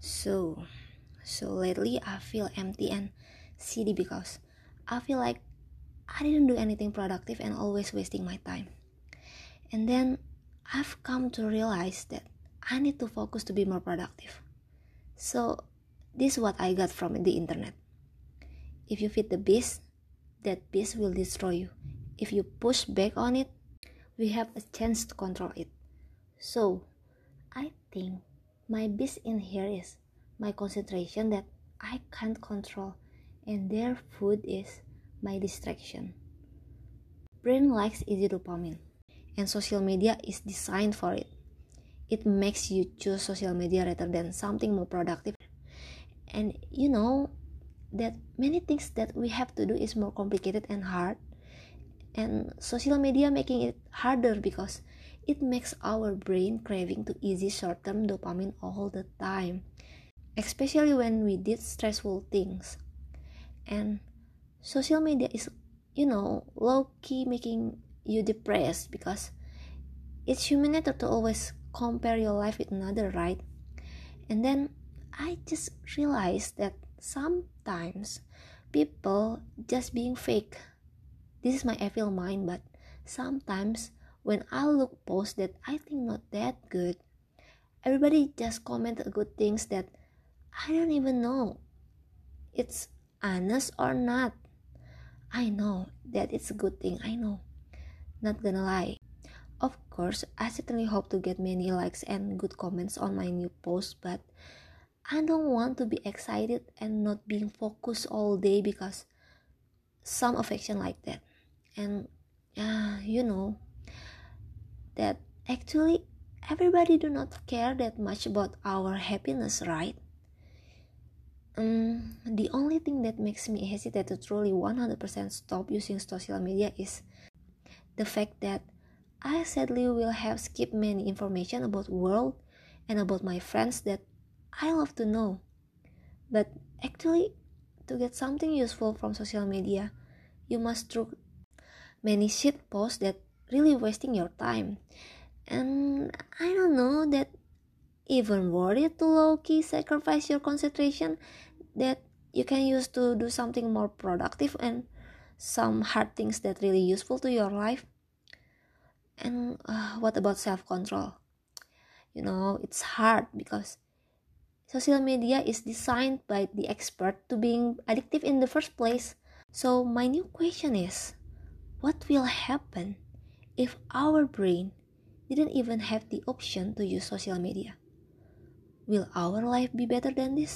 So, so lately I feel empty and silly because I feel like I didn't do anything productive and always wasting my time. And then I've come to realize that I need to focus to be more productive. So, this is what I got from the internet. If you feed the beast, that beast will destroy you. If you push back on it, we have a chance to control it. So, I think my beast in here is my concentration that I can't control, and their food is my distraction. Brain likes easy dopamine, and social media is designed for it. It makes you choose social media rather than something more productive. And you know that many things that we have to do is more complicated and hard. And social media making it harder because it makes our brain craving to easy short-term dopamine all the time especially when we did stressful things. And social media is you know low key making you depressed because it's human nature to always compare your life with another right? And then i just realized that sometimes people just being fake. This is my evil mind but sometimes when i look posts that i think not that good everybody just comment good things that i don't even know it's honest or not I know that it's a good thing, I know. Not gonna lie. Of course, I certainly hope to get many likes and good comments on my new post, but I don't want to be excited and not being focused all day because some affection like that. And uh, you know that actually everybody do not care that much about our happiness, right? um, the only thing that makes me hesitate to truly 100% stop using social media is the fact that I sadly will have skipped many information about world and about my friends that I love to know. But actually, to get something useful from social media, you must through many shit posts that really wasting your time. And I don't know that even worth it to low key sacrifice your concentration that you can use to do something more productive and some hard things that really useful to your life. And uh, what about self-control? You know it's hard because social media is designed by the expert to being addictive in the first place. So my new question is what will happen if our brain didn't even have the option to use social media will our life be better than this